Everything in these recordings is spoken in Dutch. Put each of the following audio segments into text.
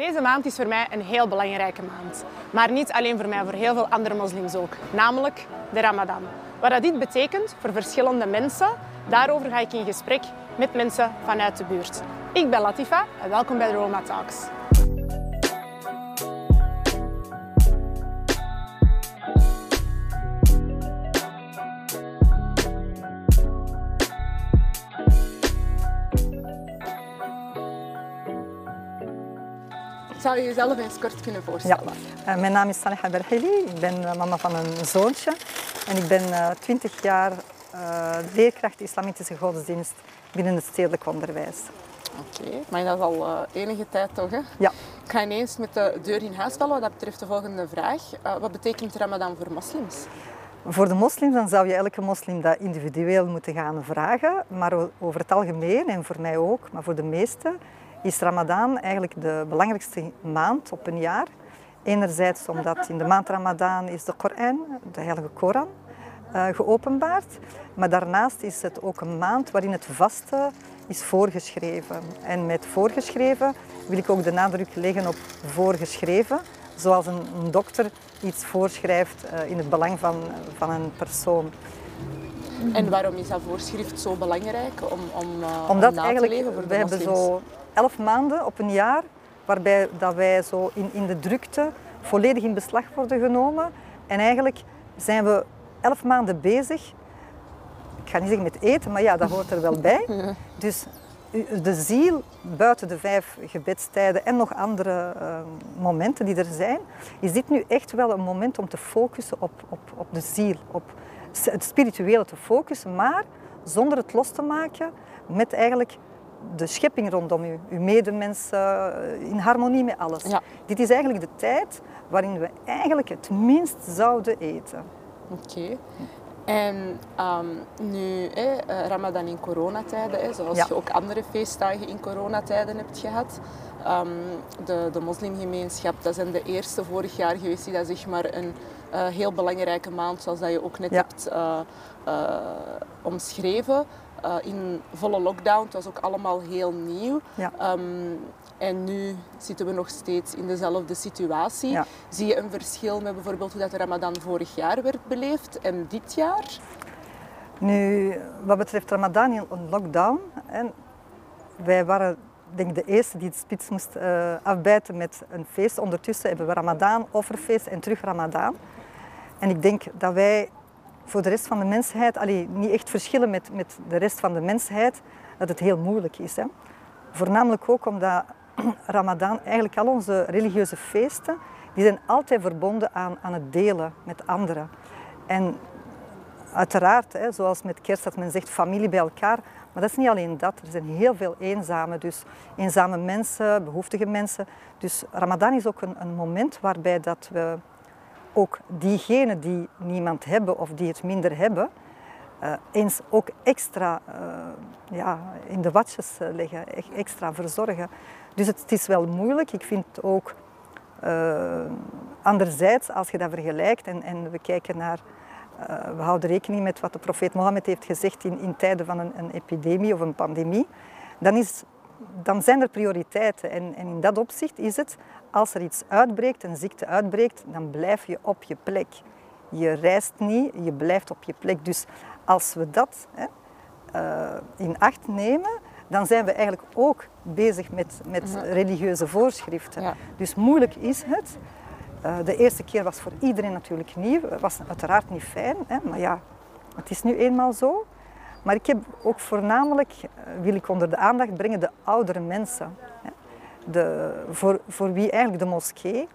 Deze maand is voor mij een heel belangrijke maand. Maar niet alleen voor mij, voor heel veel andere moslims ook. Namelijk de Ramadan. Wat dat dit betekent voor verschillende mensen, daarover ga ik in gesprek met mensen vanuit de buurt. Ik ben Latifa en welkom bij de Roma Talks. Zou je jezelf eens kort kunnen Ja, voorstellen? Eh, mijn naam is Saleha Berheli. Ik ben eh, mama van een zoontje. En ik ben eh, 20 jaar eh, leerkracht islamitische godsdienst binnen het stedelijk onderwijs. Oké, maar dat is al enige tijd toch? Hè? Ja, Ik ga ineens met de deur in huis vallen wat dat betreft de volgende vraag. Wat betekent Ramadan voor moslims? voor de moslims dan zou je elke moslim dat individueel moeten gaan vragen. Maar over het algemeen, en voor mij ook, maar voor de meesten, is Ramadan eigenlijk de belangrijkste maand op een jaar. Enerzijds omdat in de maand Ramadan is de Koran, de heilige Koran, eh, geopenbaard. Maar daarnaast is het ook een maand waarin het vasten is voorgeschreven. En met voorgeschreven wil ik ook de nadruk leggen op voorgeschreven. Zoals een, dokter iets voorschrijft eh, in het belang van, van een persoon. En waarom is dat voorschrift zo belangrijk om, om, eh, om Omdat na eigenlijk, te leven voor de we hebben zo elf maanden op een jaar waarbij dat wij zo in, in de drukte volledig in beslag worden genomen. En eigenlijk zijn we elf maanden bezig, ik ga niet zeggen met eten, maar ja, dat hoort er wel bij. Dus de ziel, buiten de vijf gebedstijden en nog andere eh, momenten die er zijn, is dit nu echt wel een moment om te focussen op, op, op de ziel, op het spirituele te focussen, maar zonder het los te maken met eigenlijk de schepping rondom u, uw medemensen, eh, in harmonie met alles. Ja. Dit is eigenlijk de tijd waarin we eigenlijk het minst zouden eten. Oké. En ehm, nu, eh, Ramadan in coronatijden, hè, zoals Ja. je ook andere feestdagen in coronatijden hebt gehad. Ehm, de, de moslimgemeenschap, dat zijn de eerste vorig jaar geweest die dat zeg maar een eh, heel belangrijke maand, zoals dat je ook net Ja. hebt eh, eh, omschreven. Eh, in volle lockdown, het was ook allemaal heel nieuw. Ja. Ehm, en nu zitten we nog steeds in dezelfde situatie. Ja. Zie je een verschil met bijvoorbeeld hoe dat de Ramadan vorig jaar werd beleefd en dit jaar? Nu, wat betreft Ramadan in een lockdown, en wij waren denk ik de eerste die het spits moest eh, afbijten met een feest. Ondertussen hebben we Ramadan, offerfeest en terug Ramadan. En ik denk dat wij voor de rest van de mensheid, allee, niet echt verschillen met, met de rest van de mensheid, dat het heel moeilijk is. Hè. Voornamelijk ook omdat Ramadan, eigenlijk al onze religieuze feesten, die zijn altijd verbonden aan, aan het delen met anderen. En Uiteraard, hè, zoals met kerst dat men zegt familie bij elkaar. Maar dat is niet alleen dat. Er zijn heel veel eenzame, dus eenzame mensen, behoeftige mensen. Dus Ramadan is ook een, een moment waarbij dat we ook diegenen die niemand hebben of die het minder hebben, eh, eens ook extra eh, ja, in de watjes eh, leggen, e- extra verzorgen. Dus het, is wel moeilijk. Ik vind het ook anderzijds, als je dat vergelijkt en, en we kijken naar we houden rekening met wat de profeet Mohammed heeft gezegd in, in tijden van een, een epidemie of een pandemie. Dan, is, dan zijn er prioriteiten. En, en in dat opzicht is het, als er iets uitbreekt, een ziekte uitbreekt, dan blijf je op je plek. Je reist niet, je blijft op je plek. Dus als we dat hè, eh, in acht nemen, dan zijn we eigenlijk ook bezig met, met religieuze voorschriften. Ja. Dus moeilijk is het. Eh, de eerste keer was voor iedereen natuurlijk nieuw. Het was uiteraard niet fijn, hè, maar ja, het is nu eenmaal zo. Maar ik heb ook voornamelijk, eh, wil ik onder de aandacht brengen, de oudere mensen. De, voor, voor wie eigenlijk de moskee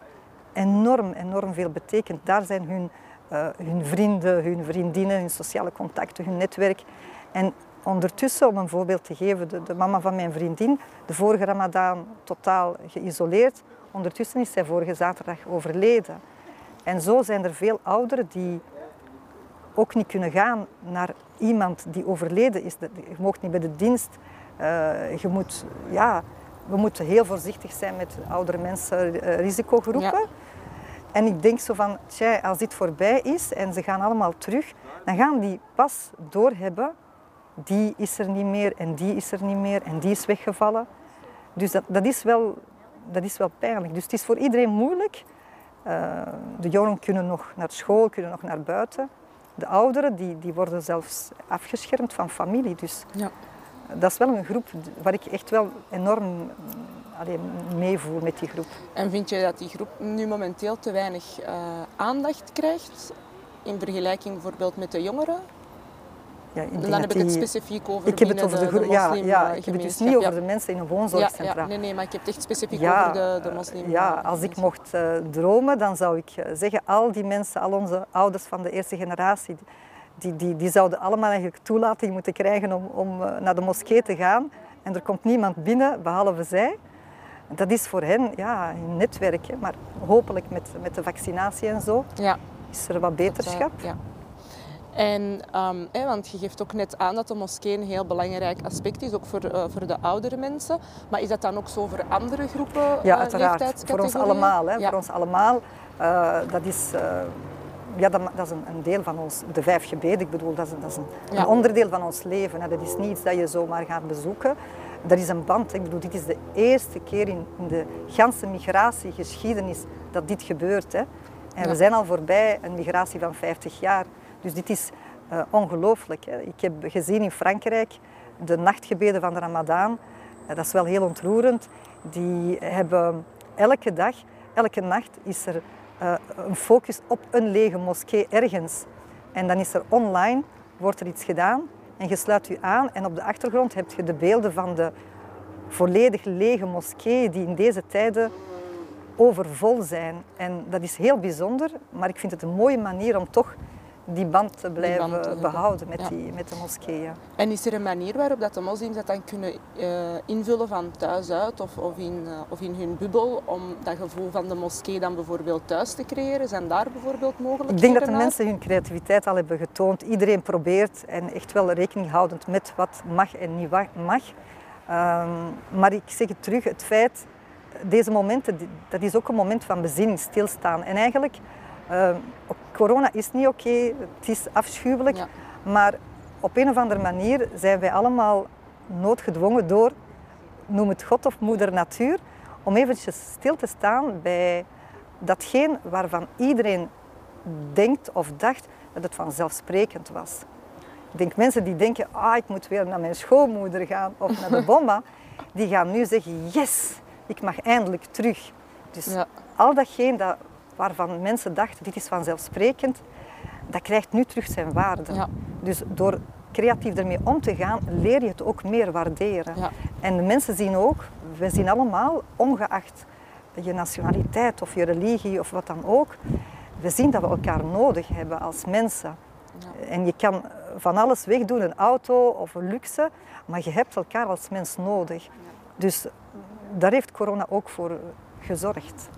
enorm, enorm veel betekent. Daar zijn hun, eh, hun vrienden, hun vriendinnen, hun sociale contacten, hun netwerk. En ondertussen, om een voorbeeld te geven, de, de mama van mijn vriendin, de vorige Ramadan totaal geïsoleerd. Ondertussen is zij vorige zaterdag overleden. En zo zijn er veel ouderen die ook niet kunnen gaan naar iemand die overleden is. Je mag niet bij de dienst. Eh, je moet, ja, we moeten heel voorzichtig zijn met oudere mensen, eh, risicogroepen. Ja. En ik denk zo van, tja, als dit voorbij is en ze gaan allemaal terug, dan gaan die pas doorhebben, die is er niet meer en die is er niet meer en die is weggevallen. Dus dat, dat is wel dat is wel pijnlijk. Dus het is voor iedereen moeilijk. Uh, de jongeren kunnen nog naar school, kunnen nog naar buiten. De ouderen die, die worden zelfs afgeschermd van familie. Dus ja. dat is wel een groep waar ik echt wel enorm alleen, meevoel met die groep. En vind je dat die groep nu momenteel te weinig uh, aandacht krijgt in vergelijking bijvoorbeeld met de jongeren? Ja, en dan heb ik het specifiek over ik heb het over de, de, de ja, ja, ik heb het dus niet over de mensen in een woonzorgcentra. Ja, nee, nee, maar ik heb het echt specifiek over de, de moslim. Ja, als ik mocht uh, dromen, dan zou ik eh, zeggen, al die mensen, al onze ouders van de eerste generatie, die, die, die zouden allemaal eigenlijk toelating moeten krijgen om, om naar de moskee te gaan. En er komt niemand binnen, behalve zij. Dat is voor hen ja, een netwerk, hè. maar hopelijk met, met de vaccinatie en zo ja. is er wat beterschap. ja. En, um, want je geeft ook net aan dat de moskee een heel belangrijk aspect is, ook voor, uh, voor de oudere mensen. Maar is dat dan ook zo voor andere groepen Ja, uh, uiteraard. Voor ons allemaal. Hè. Ja. Voor ons allemaal. Uh, dat is, ja, dat, dat is een, een, deel van ons, de vijf gebeden. Ik bedoel, dat is, dat is een, ja. een, onderdeel van ons leven. Hè. Dat is niet iets dat je zomaar gaat bezoeken. Dat is een band. Ik bedoel, dit is de eerste keer in, in de ganse migratiegeschiedenis dat dit gebeurt. Hè. En we zijn al voorbij een migratie van 50 jaar. Dus dit is uh, ongelooflijk. Ik heb gezien in Frankrijk de nachtgebeden van de Ramadan. Uh, dat is wel heel ontroerend. Die hebben elke dag, elke nacht is er uh, een focus op een lege moskee ergens. En dan is er online, wordt er iets gedaan en je sluit u aan en op de achtergrond heb je de beelden van de volledig lege moskee die in deze tijden overvol zijn. En dat is heel bijzonder, maar ik vind het een mooie manier om toch die band te blijven band behouden met, die, met de moskeeën. En is er een manier waarop dat de moslims dat dan kunnen uh, invullen van thuis uit of, of, in, uh, of in hun bubbel om dat gevoel van de moskee dan bijvoorbeeld thuis te creëren? Zijn daar bijvoorbeeld mogelijkheden Ik denk dat de mensen hun creativiteit al hebben getoond. Iedereen probeert en echt wel rekening houdend met wat mag en niet mag. Um, maar ik zeg het terug, het feit, deze momenten, dat is ook een moment van bezinning, stilstaan. En eigenlijk uh, corona is niet oké, okay, het is afschuwelijk, ja. maar op een of andere manier zijn wij allemaal noodgedwongen door, noem het God of moeder natuur, om eventjes stil te staan bij datgene waarvan iedereen denkt of dacht dat het vanzelfsprekend was. Ik denk mensen die denken, ah, ik moet weer naar mijn schoonmoeder gaan of naar de bomma, die gaan nu zeggen, yes, ik mag eindelijk terug. Dus ja. al datgene dat waarvan mensen dachten dit is vanzelfsprekend, dat krijgt nu terug zijn waarde. Ja. Dus door creatief ermee om te gaan, leer je het ook meer waarderen. Ja. En de mensen zien ook, we zien allemaal, ongeacht je nationaliteit of je religie of wat dan ook, we zien dat we elkaar nodig hebben als mensen. Ja. En je kan van alles wegdoen, een auto of een luxe, maar je hebt elkaar als mens nodig. Dus daar heeft corona ook voor gezorgd.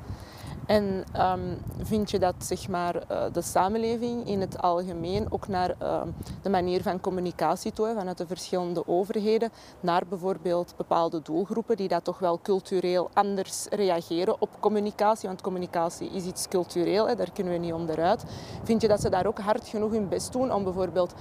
En um, vind je dat zeg maar, uh, de samenleving in het algemeen ook naar uh, de manier van communicatie toe, vanuit de verschillende overheden, naar bijvoorbeeld bepaalde doelgroepen die dat toch wel cultureel anders reageren op communicatie, want communicatie is iets cultureel, hè, daar kunnen we niet onderuit. Vind je dat ze daar ook hard genoeg hun best doen om bijvoorbeeld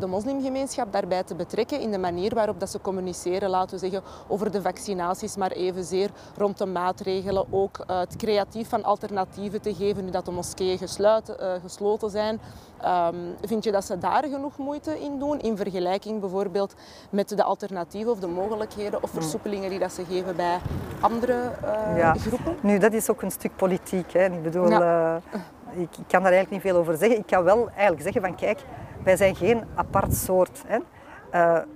de moslimgemeenschap daarbij te betrekken in de manier waarop dat ze communiceren, laten we zeggen, over de vaccinaties, maar evenzeer rond de maatregelen, ook uh, het creatief van alternatieven te geven nu dat de moskeeën gesluiten, uh, gesloten zijn. Um, vind je dat ze daar genoeg moeite in doen in vergelijking bijvoorbeeld met de alternatieven of de mogelijkheden of versoepelingen die dat ze geven bij andere uh, ja. groepen? Nu, dat is ook een stuk politiek. Hè. Ik bedoel, ja. uh, ik, kan daar eigenlijk niet veel over zeggen. Ik kan wel eigenlijk zeggen van kijk, wij zijn geen apart soort. Hè.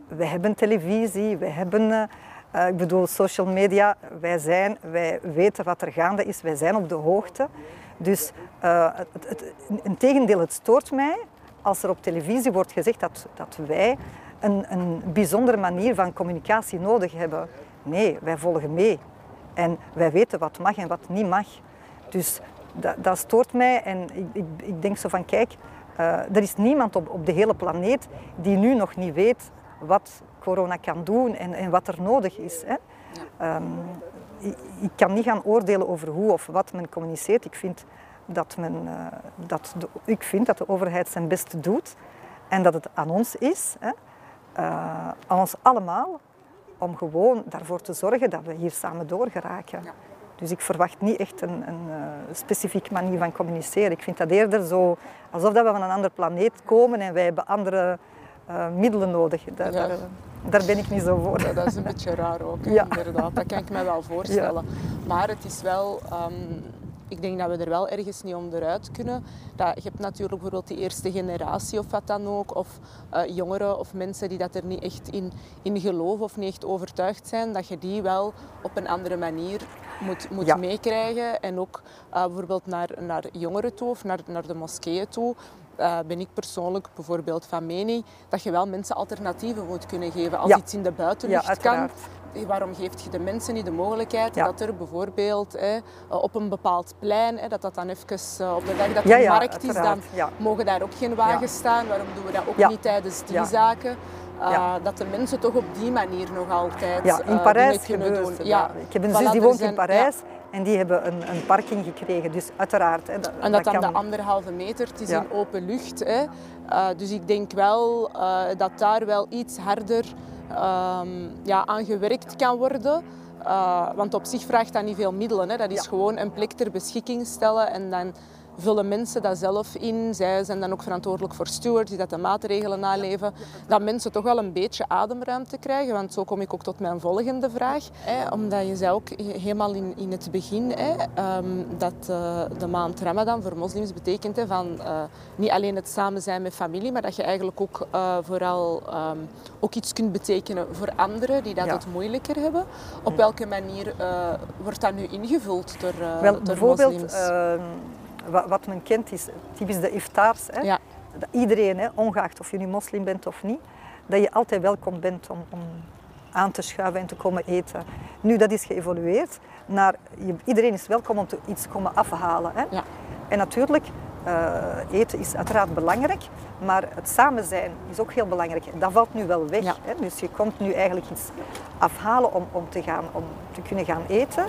wij hebben televisie, wij hebben uh, ik bedoel, social media, wij, zijn, wij weten wat er gaande is, wij zijn op de hoogte. Dus uh, het, in tegendeel, het stoort mij als er op televisie wordt gezegd dat, dat wij een, een bijzondere manier van communicatie nodig hebben. Nee, wij volgen mee. En wij weten wat mag en wat niet mag. Dus dat, dat stoort mij en ik, ik, ik, denk zo van, kijk, uh, er is niemand op, op de hele planeet die nu nog niet weet wat corona kan doen en, en wat er nodig is. Hè. Um, ik, ik, kan niet gaan oordelen over hoe of wat men communiceert. Ik vind dat, men, uh, dat, de, ik vind dat de overheid zijn best doet en dat het aan ons is, hè, uh, aan ons allemaal, om gewoon daarvoor te zorgen dat we hier samen doorgeraken. Ja. Dus ik verwacht niet echt een, een uh, specifieke manier van communiceren. Ik vind dat eerder zo alsof dat we van een andere planeet komen en wij hebben andere middelen nodig. Daar, daar, daar, ben ik niet zo voor. Ja, dat is een beetje raar ook, ja. inderdaad. Dat kan ik me wel voorstellen. Maar het is wel... Um, ik denk dat we er wel ergens niet onderuit kunnen. Dat, je hebt natuurlijk bijvoorbeeld die eerste generatie of wat dan ook, of uh, jongeren of mensen die dat er niet echt in, in geloven of niet echt overtuigd zijn, dat je die wel op een andere manier moet, moet meekrijgen. En ook uh, bijvoorbeeld naar, naar jongeren toe of naar, naar de moskeeën toe. Uh, ben ik persoonlijk bijvoorbeeld van mening dat je wel mensen alternatieven moet kunnen geven. Als iets in de buitenlucht ja, kan, waarom geeft je de mensen niet de mogelijkheid dat er bijvoorbeeld eh, op een bepaald plein, eh, dat dat dan even eh, op de dag dat er markt is, dan mogen daar ook geen wagens staan. Waarom doen we dat ook niet tijdens die zaken? Uh, dat de mensen toch op die manier nog altijd ja, in Parijs kunnen doen. Ja. Ik heb een zus die woont in Parijs en die hebben een, een parking gekregen. Dus uiteraard. Hè, dat, en dat, dat dan de anderhalve meter, het is in open lucht. Hè. Uh, dus ik denk wel uh, dat daar wel iets harder um, ja, aan gewerkt kan worden. Uh, want op zich vraagt dat niet veel middelen. Hè. Dat is gewoon een plek ter beschikking stellen en dan vullen mensen dat zelf in. Zij zijn dan ook verantwoordelijk voor stewards die dat de maatregelen naleven. Dat mensen toch wel een beetje ademruimte krijgen. Want zo kom ik ook tot mijn volgende vraag. Hè, omdat je zei ook helemaal in, in het begin hè, um, dat uh, de maand Ramadan voor moslims betekent hè, van uh, niet alleen het samen zijn met familie, maar dat je eigenlijk ook uh, vooral um, ook iets kunt betekenen voor anderen die dat ja. het moeilijker hebben. Op welke manier wordt dat nu ingevuld door, Wel, door moslims? Wat men kent is typisch de iftars. Hè? Ja. Dat iedereen, hè, ongeacht of je nu moslim bent of niet, dat je altijd welkom bent om, om aan te schuiven en te komen eten. Nu, dat is geëvolueerd naar iedereen is welkom om te iets komen afhalen. Hè? Ja. En natuurlijk, uh, eten is uiteraard belangrijk, maar het samen zijn is ook heel belangrijk. Dat valt nu wel weg. Hè? Dus je komt nu eigenlijk iets afhalen om, om, te, gaan, om te kunnen gaan eten.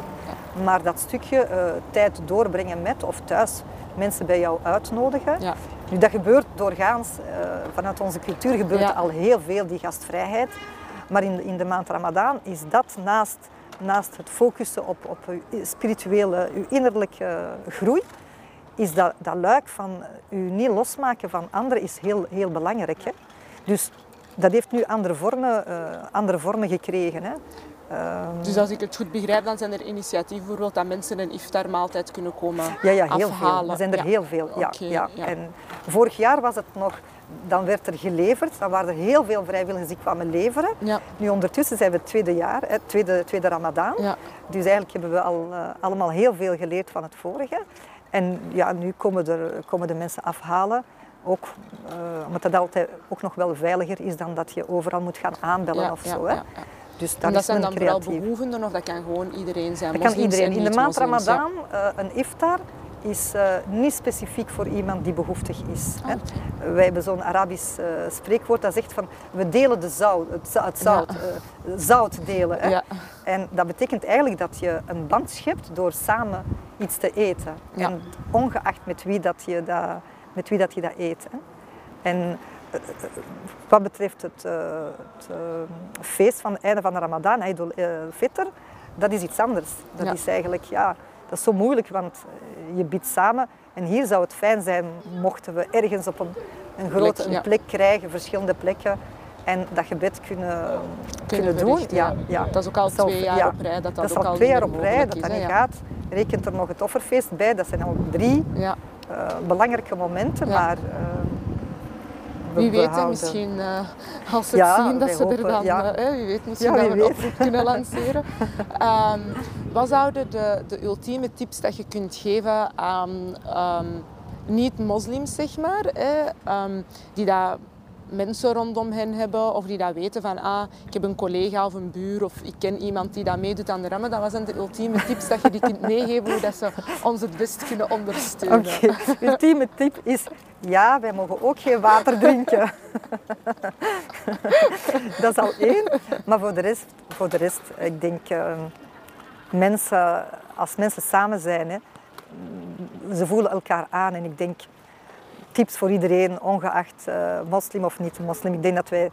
Maar dat stukje uh, tijd doorbrengen met of thuis mensen bij jou uitnodigen. Ja. Nu, dat gebeurt doorgaans, uh, vanuit onze cultuur gebeurt al heel veel, die gastvrijheid. Maar in, in de maand Ramadaan is dat naast, naast het focussen op, op spirituele, uw innerlijke groei, is dat, dat luik van u niet losmaken van anderen is heel, heel belangrijk. Hè? Dus dat heeft nu andere vormen, uh, andere vormen gekregen. Hè? Uh, dus als ik het goed begrijp, dan zijn er initiatieven bijvoorbeeld dat mensen een iftarmaaltijd kunnen komen ja, ja, heel afhalen. Veel. Er zijn er heel veel. Ja, ja. En vorig jaar was het nog, dan werd er geleverd, dan waren er heel veel vrijwilligers die kwamen leveren. Ja. Nu ondertussen zijn we het tweede jaar, het tweede, tweede Ramadaan. Ja. Dus eigenlijk hebben we al, uh, allemaal heel veel geleerd van het vorige. En ja, nu komen, er, komen de mensen afhalen. Ook, uh, omdat dat altijd ook nog wel veiliger is dan dat je overal moet gaan aanbellen ja, of zo. Hè. Dus dat, en dat zijn dan creatief. vooral behoevenden of dat kan gewoon iedereen zijn? Dat kan iedereen. In de maand Ramadan, uh, een iftar, is uh, niet specifiek voor iemand die behoeftig is. Hè. Ah, Wij hebben zo'n Arabisch uh, spreekwoord dat zegt van we delen de zout, het, het zout, ja. uh, zout delen. Hè. Ja. En dat betekent eigenlijk dat je een band schept door samen iets te eten. Ja. En ongeacht met wie dat je dat, met wie dat, je dat eet. Hè. En wat betreft het, het feest van het einde van de Ramadan, Eid al-Fitr, dat is iets anders. Dat is eigenlijk, ja, dat is zo moeilijk, want eh, je biedt samen. En hier zou het fijn zijn mochten we ergens op een, een grote plek, een plek krijgen, verschillende plekken. En dat gebed kunnen, kunnen, doen. Ja, ja. Dat is ook al twee jaar op rij. Dat, dat, dat is al twee jaar op rij dat dat niet gaat. Rekent er nog het offerfeest bij. Dat zijn al drie uh, belangrijke momenten. Maar uh, wie weet, misschien uh, als ze het zien, dat ze er dan... Ja. Uh, wie weet, misschien dat we een oproep kunnen lanceren. um, wat zouden de, de ultieme tips dat je kunt geven aan um, niet-moslims, zeg maar, um, die dat mensen rondom hen hebben of die dat weten van ah, ik heb een collega of een buur of ik ken iemand die dat meedoet aan de rammen. Dat was dan de ultieme tips dat je die kunt meegeven hoe dat ze ons het best kunnen ondersteunen. Oké, ultieme tip is ja, wij mogen ook geen water drinken. dat is al één. Maar voor de rest, voor de rest ik denk uh, mensen, als mensen samen zijn, hè, ze voelen elkaar aan en ik denk tips voor iedereen, ongeacht uh, moslim of niet moslim. Ik denk dat wij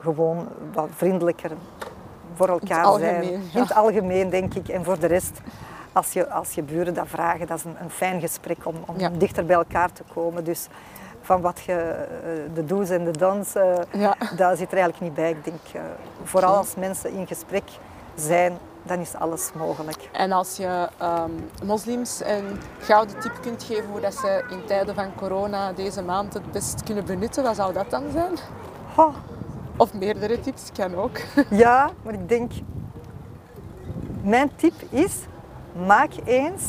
gewoon wat vriendelijker voor elkaar zijn. In het algemeen, denk ik. En voor de rest, als je, als je buren dat vragen, dat is een, een fijn gesprek om, om Ja. dichter bij elkaar te komen. Dus van wat je, eh, de do's en de don'ts, eh, Ja. daar zit er eigenlijk niet bij. Ik denk, eh, vooral als mensen in gesprek zijn, dan is alles mogelijk. En als je ehm, moslims een gouden tip kunt geven hoe dat ze in tijden van corona deze maand het best kunnen benutten, wat zou dat dan zijn? Oh, Of meerdere tips, kan ook. ja, maar ik denk, mijn tip is, maak eens,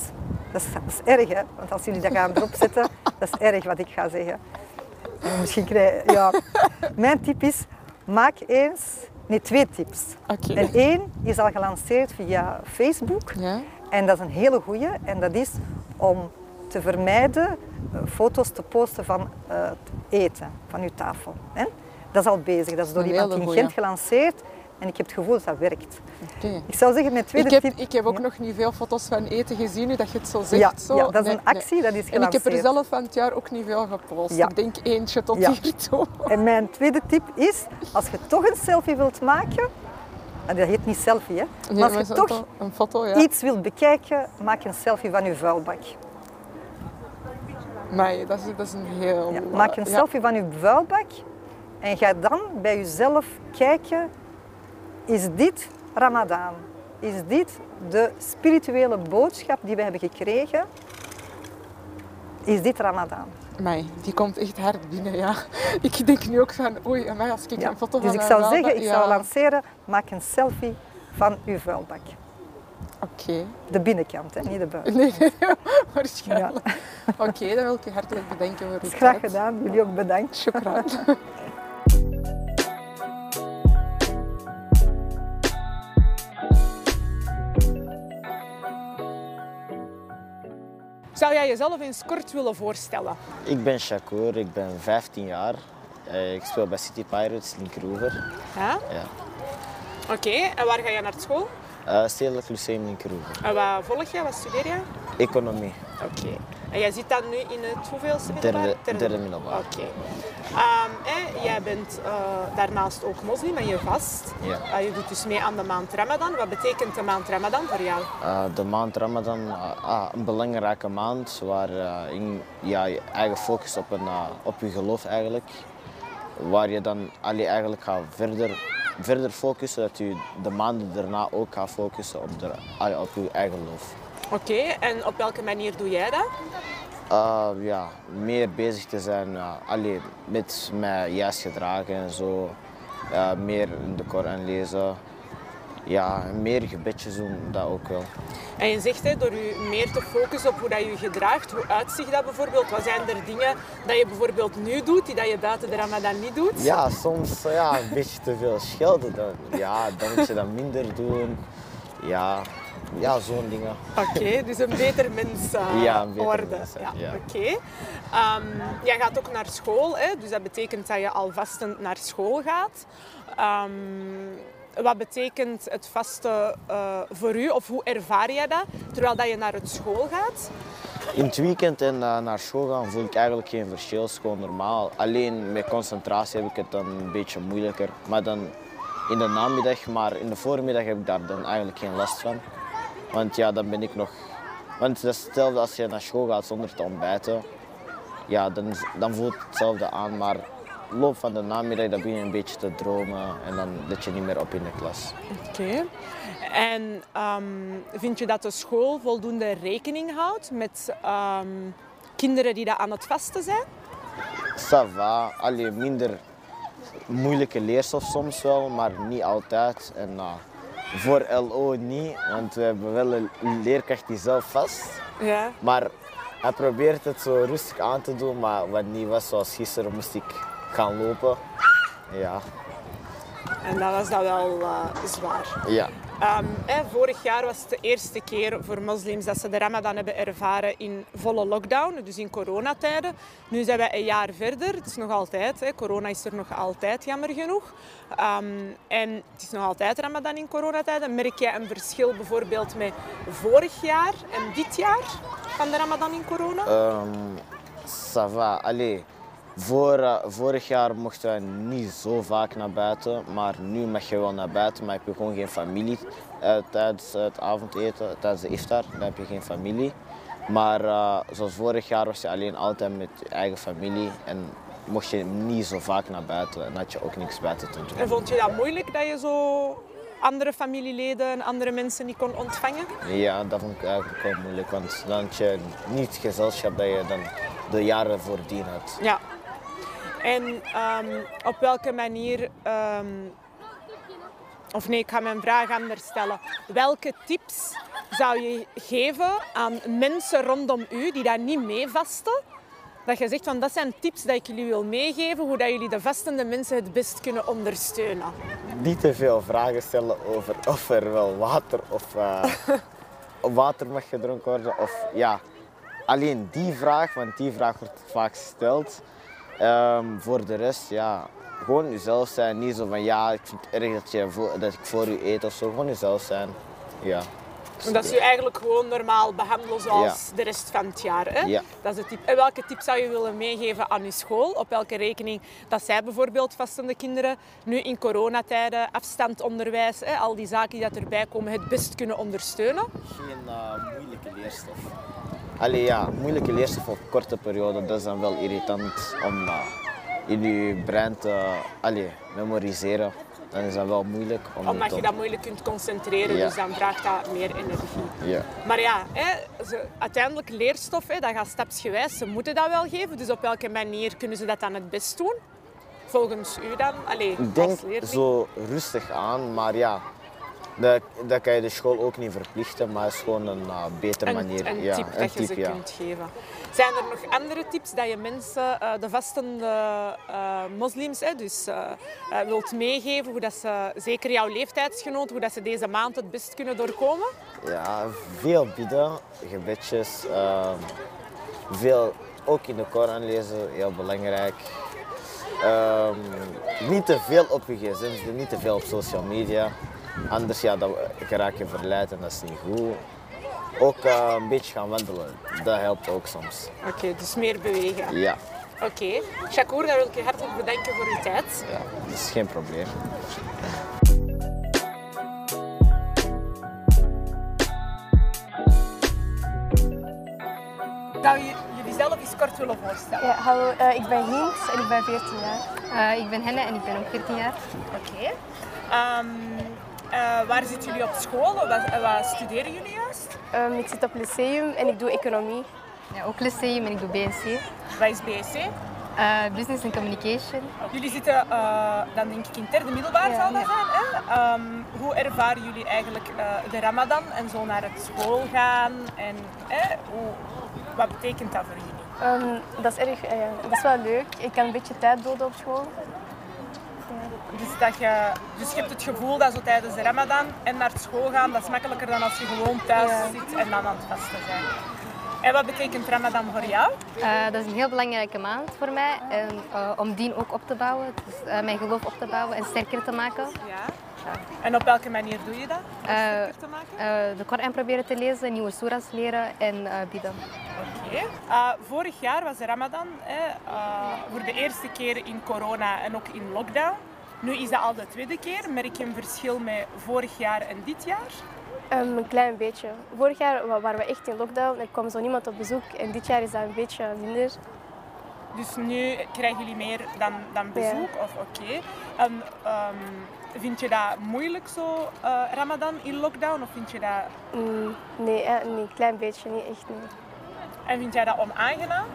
dat is, dat is erg hè, want als jullie dat gaan erop zetten, dat is erg wat ik ga zeggen. En Misschien krijg ja. Mijn tip is, maak eens, nee twee tips. Oké. En één is al gelanceerd via Facebook. Ja? En dat is een hele goeie. En dat is om te vermijden eh, foto's te posten van eh, het eten, van uw tafel. Dat is al bezig. Dat is door iemand in. Gent gelanceerd. En ik heb het gevoel dat dat werkt. Ik zou zeggen, mijn tweede Ik heb, tip... ik heb ook Ja. nog niet veel foto's van eten gezien, nu dat je het zo zegt. Ja, zo. ja, dat is een actie, dat is nee. En ik heb er gelanceerd. zelf van het jaar ook niet veel gepost. Ja. Ik denk eentje tot Ja. hiertoe. En mijn tweede tip is, als je toch een selfie wilt maken... en Dat heet niet selfie, hè. Nee, Maar als je toch to- een foto, ja. iets wilt bekijken, maak een selfie van je vuilbak. Nee, dat is, dat is een heel... Ja, maak een ja. selfie van je vuilbak en ga dan bij jezelf kijken, is dit Ramadan? Is dit de spirituele boodschap die we hebben gekregen? Is dit Ramadan? Amai, die komt echt hard binnen, ja. Ik denk nu ook van, oei, amai, als ik Ja. een foto Dus van ik mijn zou zeggen, ik ja. zou lanceren, maak een selfie van uw vuilbak. Oké. De binnenkant, hè, niet de buitenkant. Nee, nee, waarschijnlijk. Oké, dan wil ik je hartelijk bedanken voor uw is graag gedaan, jullie ook bedankt. Shukran. Zou jij jezelf eens kort willen voorstellen? Ik ben Shakur, ik ben 15 jaar. Eh, Ik speel bij City Pirates, Linkeroever. Ja? Ja. Oké, en waar ga je naar school? Eh, Stedelijk Lyceum Linkeroever. En wat volg je? Wat studeer je? Economie. Oké. En jij zit dan nu in het hoeveelste Derde- middelbaar? derde middelbaar. Oké. Ehm, jij bent eh, daarnaast ook moslim en je vast. Ja. Eh, je doet dus mee aan de maand Ramadan. Wat betekent de maand Ramadan voor jou? Eh, de maand Ramadan, ah, een belangrijke maand waar eh, in, ja, je eigen focus op, een, eh, op je geloof eigenlijk. Waar je dan allee, eigenlijk gaat verder, verder focussen, dat je de maanden daarna ook gaat focussen op, de, op je eigen geloof. Oké, en op welke manier doe jij dat? Uh, ja, meer bezig te zijn uh, allee, met mij juist gedragen en zo. Uh, meer in de Koran lezen. Ja, meer gebedjes doen, dat ook wel. En je zegt hè, door je meer te focussen op hoe dat je gedraagt, hoe uitzicht dat bijvoorbeeld? Wat zijn er dingen dat je bijvoorbeeld nu doet die dat je buiten de Ramadan niet doet? Ja, soms ja, een beetje te veel schelden. Dan, ja, dan moet je dat minder doen. Ja, ja zo'n dingen. Oké, dus een beter mens eh, Ja, een beter worden. mens, ja, ja. Oké. Ehm, jij gaat ook naar school, hè? dus dat betekent dat je al vastend naar school gaat. Ehm, wat betekent het vasten eh, voor u of hoe ervaar jij dat terwijl dat je naar het school gaat? In het weekend en uh, naar school gaan voel ik eigenlijk geen verschil. Het is gewoon normaal. Alleen met concentratie heb ik het dan een beetje moeilijker. Maar dan in de namiddag, maar in de voormiddag heb ik daar dan eigenlijk geen last van. Want ja, dan ben ik nog... Want dat is hetzelfde als je naar school gaat zonder te ontbijten. Ja, dan, dan voelt het hetzelfde aan. Maar loop van de namiddag dan begin je een beetje te dromen. En dan let je niet meer op in de klas. Oké. En ehm, vind je dat de school voldoende rekening houdt met ehm, kinderen die dat aan het vasten zijn? Ça va. Allee, minder moeilijke leerstof soms wel, maar niet altijd. En uh, voor LO niet, want we hebben wel een leerkracht die zelf vast. Ja. Maar hij probeert het zo rustig aan te doen, maar wat niet was, zoals gisteren moest ik gaan lopen. Ja, En dat was dat wel eh, zwaar. ja. Hè, vorig jaar was het de eerste keer voor moslims dat ze de Ramadan hebben ervaren in volle lockdown, dus in coronatijden. Nu zijn we een jaar verder. Het is nog altijd, hè, corona is er nog altijd, jammer genoeg. Ehm, en het is nog altijd Ramadan in coronatijden. Merk jij een verschil bijvoorbeeld met vorig jaar en dit jaar van de Ramadan in corona? Um, ça va. Allee, Voor, eh, vorig jaar mochten we niet zo vaak naar buiten, maar nu mag je wel naar buiten, maar heb je gewoon geen familie eh, tijdens het avondeten, tijdens de iftar, dan heb je geen familie. Maar eh, zoals vorig jaar was je alleen altijd met je eigen familie en mocht je niet zo vaak naar buiten en had je ook niks buiten te doen. En vond je dat moeilijk dat je zo andere familieleden en andere mensen niet kon ontvangen? Ja, dat vond ik eigenlijk wel moeilijk, want dan had je niet het gezelschap dat je dan de jaren voordien had. Ja. En ehm, op welke manier, ehm, of nee, ik ga mijn vraag anders stellen. Welke tips zou je geven aan mensen rondom u die daar niet mee vasten? Dat je zegt van dat zijn tips die ik jullie wil meegeven, hoe dat jullie de vastende mensen het best kunnen ondersteunen. Niet te veel vragen stellen over of er wel water of eh, water mag gedronken worden. Of ja, alleen die vraag, want die vraag wordt vaak gesteld. Ehm, voor de rest, ja, gewoon jezelf zijn. Niet zo van ja, ik vind het erg dat, je voor, dat ik voor u eet of zo. Gewoon jezelf zijn. Ja. Dat ze je eigenlijk gewoon normaal behandelen zoals de rest van het jaar. Hè? Ja. Dat is de tip. En welke tip zou je willen meegeven aan je school? Op welke rekening dat zij bijvoorbeeld vastende kinderen nu in coronatijden, afstandonderwijs, hè, al die zaken die dat erbij komen, het best kunnen ondersteunen? Geen eh, moeilijke leerstof. Allee ja, moeilijke leerstof op korte periode, dat is dan wel irritant om eh, in je brein te allee, memoriseren. Dan is dat wel moeilijk om Omdat je dat moeilijk kunt concentreren, Ja. dus dan vraagt dat meer energie. Ja. Maar ja, hè, ze, uiteindelijk leerstof, hè, dat gaat stapsgewijs. Ze moeten dat wel geven, dus op welke manier kunnen ze dat dan het best doen? Volgens u dan? Allee, Ik denk zo rustig aan, maar ja, dat, dat kan je de school ook niet verplichten, maar het is gewoon een eh, betere een, manier. een ja, tip een dat je tip, ze ja. kunt geven. Zijn er nog andere tips dat je mensen, eh, de vastende eh, moslims, hè, dus wilt meegeven, hoe dat ze, zeker jouw leeftijdsgenoten, hoe dat ze deze maand het best kunnen doorkomen? Ja, veel bidden, gebedjes, ehm, veel ook in de Koran lezen, heel belangrijk. Ehm, niet te veel op je gsm, niet te veel op social media. Anders ja, dan raak je verleid en dat is niet goed. Ook eh, een beetje gaan wandelen, dat helpt ook soms. Oké, dus meer bewegen. Ja, Oké. Shakur, dan wil ik je hartelijk bedanken voor uw tijd. ja dat is geen probleem. Zou je jullie zelf eens kort willen voorstellen? Ja, hallo, eh, ik ben Hint en ik ben 14 jaar. Eh, ik ben Henne en ik ben ook 14 jaar. Oké. Ehm, eh, waar zitten jullie op school? Wat, wat studeren jullie juist? Ehm, ik zit op lyceum en ik doe economie. Ja, ook lyceum en ik doe BNC. Wat is BSc? Eh, business and Communication. Jullie zitten eh, dan denk ik in het derde middelbaar, Ja. zal dat zijn. Hè? Ehm, hoe ervaren jullie eigenlijk eh, de ramadan en zo naar het school gaan? En hè, hoe, wat betekent dat voor jullie? Ehm, dat is erg, eh, dat is wel leuk. Ik kan een beetje tijd doden op school. Dus, dat je, dus je hebt het gevoel dat zo tijdens de ramadan en naar school gaan, dat is makkelijker dan als je gewoon thuis Ja. zit en dan aan het vasten bent. En wat betekent ramadan voor jou? Eh, dat is een heel belangrijke maand voor mij. En, eh, om dien ook op te bouwen, dus, eh, mijn geloof op te bouwen en sterker te maken. Ja. En op welke manier doe je dat? Om sterker te maken? De Koran proberen te lezen, nieuwe surahs leren en bidden. Oké. Vorig jaar was de Ramadan hè, voor de eerste keer in corona en ook in lockdown. Nu is dat al de tweede keer. Merk je een verschil met vorig jaar en dit jaar? Ehm, een klein beetje. Vorig jaar wa- waren we echt in lockdown. Er kwam zo niemand op bezoek. En dit jaar is dat een beetje minder. Dus nu krijgen jullie meer dan, dan bezoek? Of oké. En ehm, vind je dat moeilijk zo, eh, Ramadan in lockdown? Of vind je dat... Mm, nee, eh, nee, een klein beetje. Niet echt. Nee. En vind jij dat onaangenaam?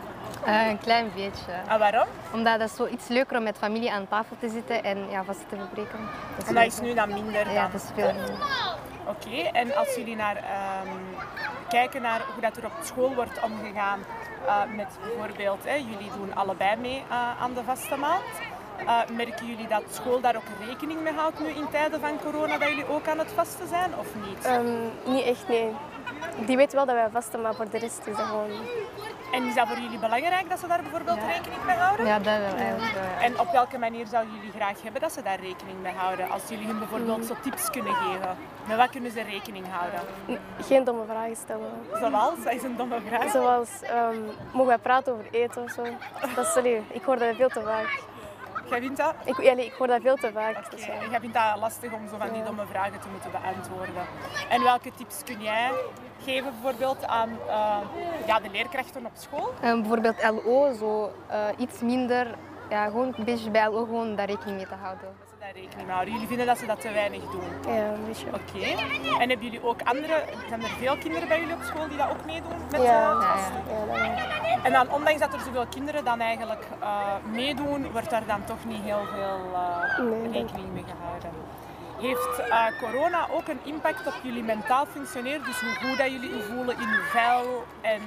Eh, een klein beetje. En waarom? Omdat het zo iets leuker om met familie aan tafel te zitten en ja, vast te verbreken. Dat En dat is nu dan minder Ja, dan... dat is veel minder. Oké, en als jullie naar, ehm, kijken naar hoe dat er op school wordt omgegaan eh, met bijvoorbeeld, hè, jullie doen allebei mee eh, aan de vaste maand. Eh, merken jullie dat school daar ook rekening mee houdt nu in tijden van corona, dat jullie ook aan het vasten zijn of niet? Ehm, niet echt, nee. Die weet wel dat wij vasten, maar voor de rest is dat gewoon... En is dat voor jullie belangrijk dat ze daar bijvoorbeeld rekening mee houden? Ja, dat wel eigenlijk wel, ja. En op welke manier zouden jullie graag hebben dat ze daar rekening mee houden? Als jullie hun bijvoorbeeld zo tips kunnen geven, met wat kunnen ze rekening houden? Geen domme vragen stellen. Zoals, dat is een domme vraag. Zoals, ehm, mogen wij praten over eten of zo? Dat is, sorry, ik hoor dat veel te vaak. Jij vindt dat? Ik, ik hoor dat veel te vaak. Oké, Dus, ja. Jij vindt dat lastig om zo van die domme vragen te moeten beantwoorden. En welke tips kun jij geven bijvoorbeeld aan eh, ja, de leerkrachten op school? Eh, bijvoorbeeld LO, zo eh, iets minder, ja, gewoon een beetje bij LO gewoon daar rekening mee te houden. Rekening mee houden. Jullie vinden dat ze dat te weinig doen. Ja, een beetje. Oké. En hebben jullie ook andere, zijn er veel kinderen bij jullie op school die dat ook meedoen met Ja, Ja, ja. En dan, ondanks dat er zoveel kinderen dan eigenlijk eh, meedoen, wordt daar dan toch niet heel veel eh, Nee, rekening mee gehouden. Heeft eh, corona ook een impact op jullie mentaal functioneren? Dus hoe goed dat jullie je voelen in je vel en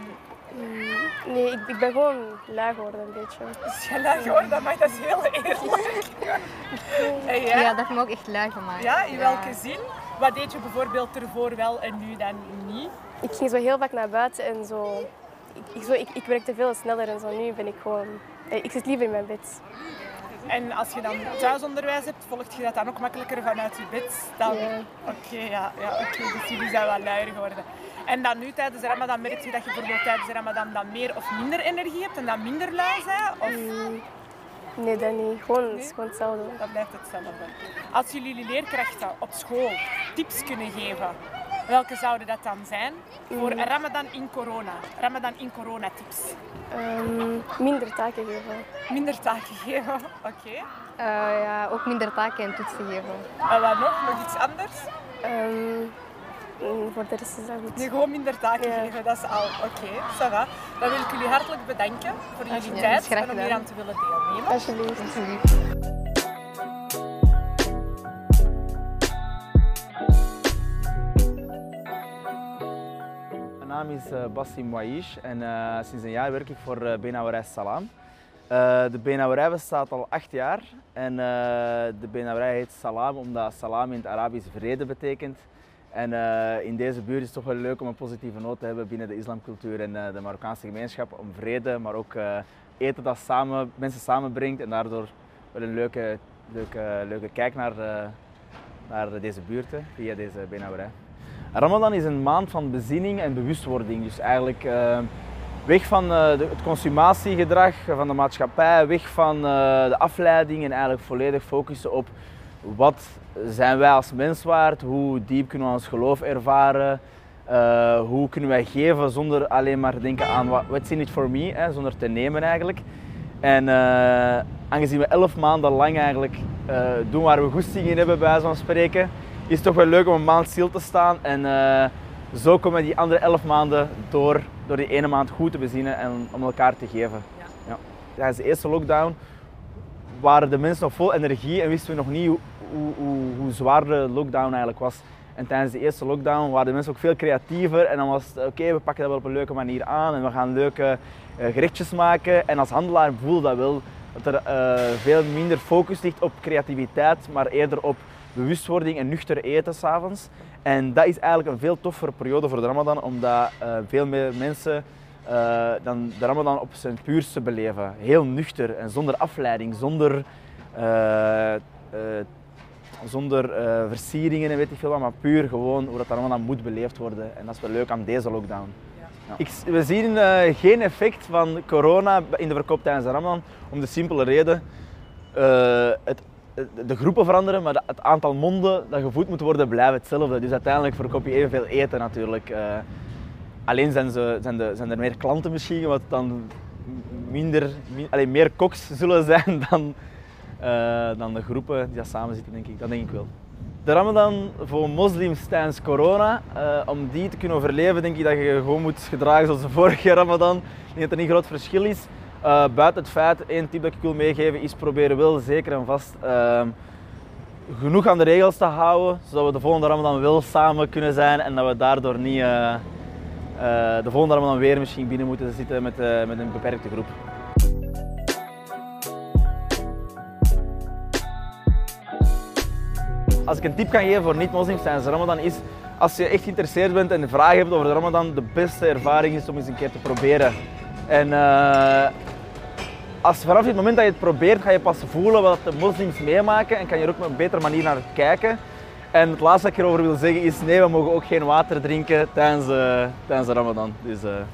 Nee, ik, ik ben gewoon lui geworden een beetje. is je lui geworden? Maar dat is heel eerlijk. Jij? Ja, dat heeft me ook echt lui gemaakt. Ja, in welke zin? Wat deed je bijvoorbeeld ervoor wel en nu dan niet? Ik ging zo heel vaak naar buiten en zo... Ik, ik, zo, ik, ik werkte veel sneller en zo. Nu ben ik gewoon... eh, Ik zit liever in mijn bed. En als je dan thuisonderwijs hebt, volgt je dat dan ook makkelijker vanuit je bed? Dan... Ja. Oké, ja, ja oké. Dus jullie zijn wel luier geworden. En dan nu tijdens de Ramadan merk je dat je bijvoorbeeld tijdens de Ramadan dan meer of minder energie hebt en dan minder lui bent? Of Mm, Nee, dat niet. Gewoon, het is gewoon hetzelfde. dat blijft hetzelfde? Als jullie jullie leerkrachten op school tips kunnen geven, welke zouden dat dan zijn voor Ramadan in corona? Ramadan in corona tips. Ehm, minder taken geven. Minder taken geven, oké. Eh, ja, ook minder taken en toetsen geven. En wat nog? Nog iets anders? Ehm, mm, voor de rest is dat goed. Nee, gewoon minder taken Ja. geven, dat is al oké. va. Dan wil ik jullie hartelijk bedanken voor jullie Ja, tijd en om hier aan te willen deelnemen. Alsjeblieft. Alsjeblieft. Mijn naam is eh, Bassim Waish en eh, sinds een jaar werk ik voor uh, Benauwerij Salam. Eh, de Benauwerij bestaat al acht jaar en eh, de Benauwerij heet Salam omdat Salam in het Arabisch vrede betekent. En eh, in deze buurt is het toch wel leuk om een positieve noot te hebben binnen de islamcultuur en eh, de Marokkaanse gemeenschap om vrede, maar ook eh, eten dat samen, mensen samenbrengt en daardoor wel een leuke, leuke, leuke kijk naar, naar deze buurten via deze Benauwerij. Ramadan is een maand van bezinning en bewustwording. Dus eigenlijk weg van het consumatiegedrag van de maatschappij, weg van de afleiding en eigenlijk volledig focussen op wat zijn wij als mens waard, hoe diep kunnen we ons geloof ervaren, eh, hoe kunnen wij geven zonder alleen maar te denken aan wat what's in it for me, hè, zonder te nemen eigenlijk. En eh, aangezien we elf maanden lang eigenlijk eh, doen waar we goesting in hebben, bij wijze van spreken, is het toch wel leuk om een maand stil te staan. En zo komen we die andere elf maanden door, door die ene maand goed te bezinnen en om elkaar te geven. Ja. Tijdens de eerste lockdown waren de mensen nog vol energie en wisten we nog niet hoe, hoe, zwaar de lockdown eigenlijk was. En tijdens de eerste lockdown waren de mensen ook veel creatiever en dan was het oké, we pakken dat wel op een leuke manier aan en we gaan leuke eh, gerechtjes maken. En als handelaar voelde dat wel dat er eh, veel minder focus ligt op creativiteit, maar eerder op bewustwording en nuchter eten s'avonds. En dat is eigenlijk een veel toffere periode voor de Ramadan, omdat eh, veel meer mensen dan de Ramadan op zijn puurste beleven. Heel nuchter en zonder afleiding, zonder, zonder eh, versieringen en weet ik veel wat, maar puur gewoon hoe dat Ramadan moet beleefd worden. En dat is wel leuk aan deze lockdown. Ja. Ik, we zien eh, geen effect van corona in de verkoop tijdens de Ramadan, om de simpele reden. eh, het, de groepen veranderen, maar het aantal monden dat gevoed moet worden blijft hetzelfde. Dus uiteindelijk verkoop je evenveel eten natuurlijk. Alleen zijn, ze, zijn, de, zijn er meer klanten misschien, wat dan minder, mi- allee, meer koks zullen zijn dan, dan de groepen die dat samen zitten, denk ik. Dat denk ik wel. De Ramadan voor moslims tijdens corona, eh, om die te kunnen overleven, denk ik dat je gewoon moet gedragen zoals de vorige Ramadan. Ik denk dat er niet groot verschil is. Eh, buiten het feit, één tip dat ik wil meegeven, is proberen wel zeker en vast ehm, genoeg aan de regels te houden, zodat we de volgende Ramadan wel samen kunnen zijn en dat we daardoor niet eh, eh, de volgende Ramadan weer misschien binnen moeten zitten met, eh, met een beperkte groep. Als ik een tip kan geven voor niet-moslims tijdens de Ramadan is als je echt geïnteresseerd bent en vragen hebt over de Ramadan, de beste ervaring is om eens een keer te proberen. En uh, als vanaf het moment dat je het probeert, ga je pas voelen wat de moslims meemaken en kan je er ook op een betere manier naar kijken. En het laatste wat ik erover wil zeggen is, nee, we mogen ook geen water drinken tijdens, uh, tijdens de Ramadan. Dus, ja.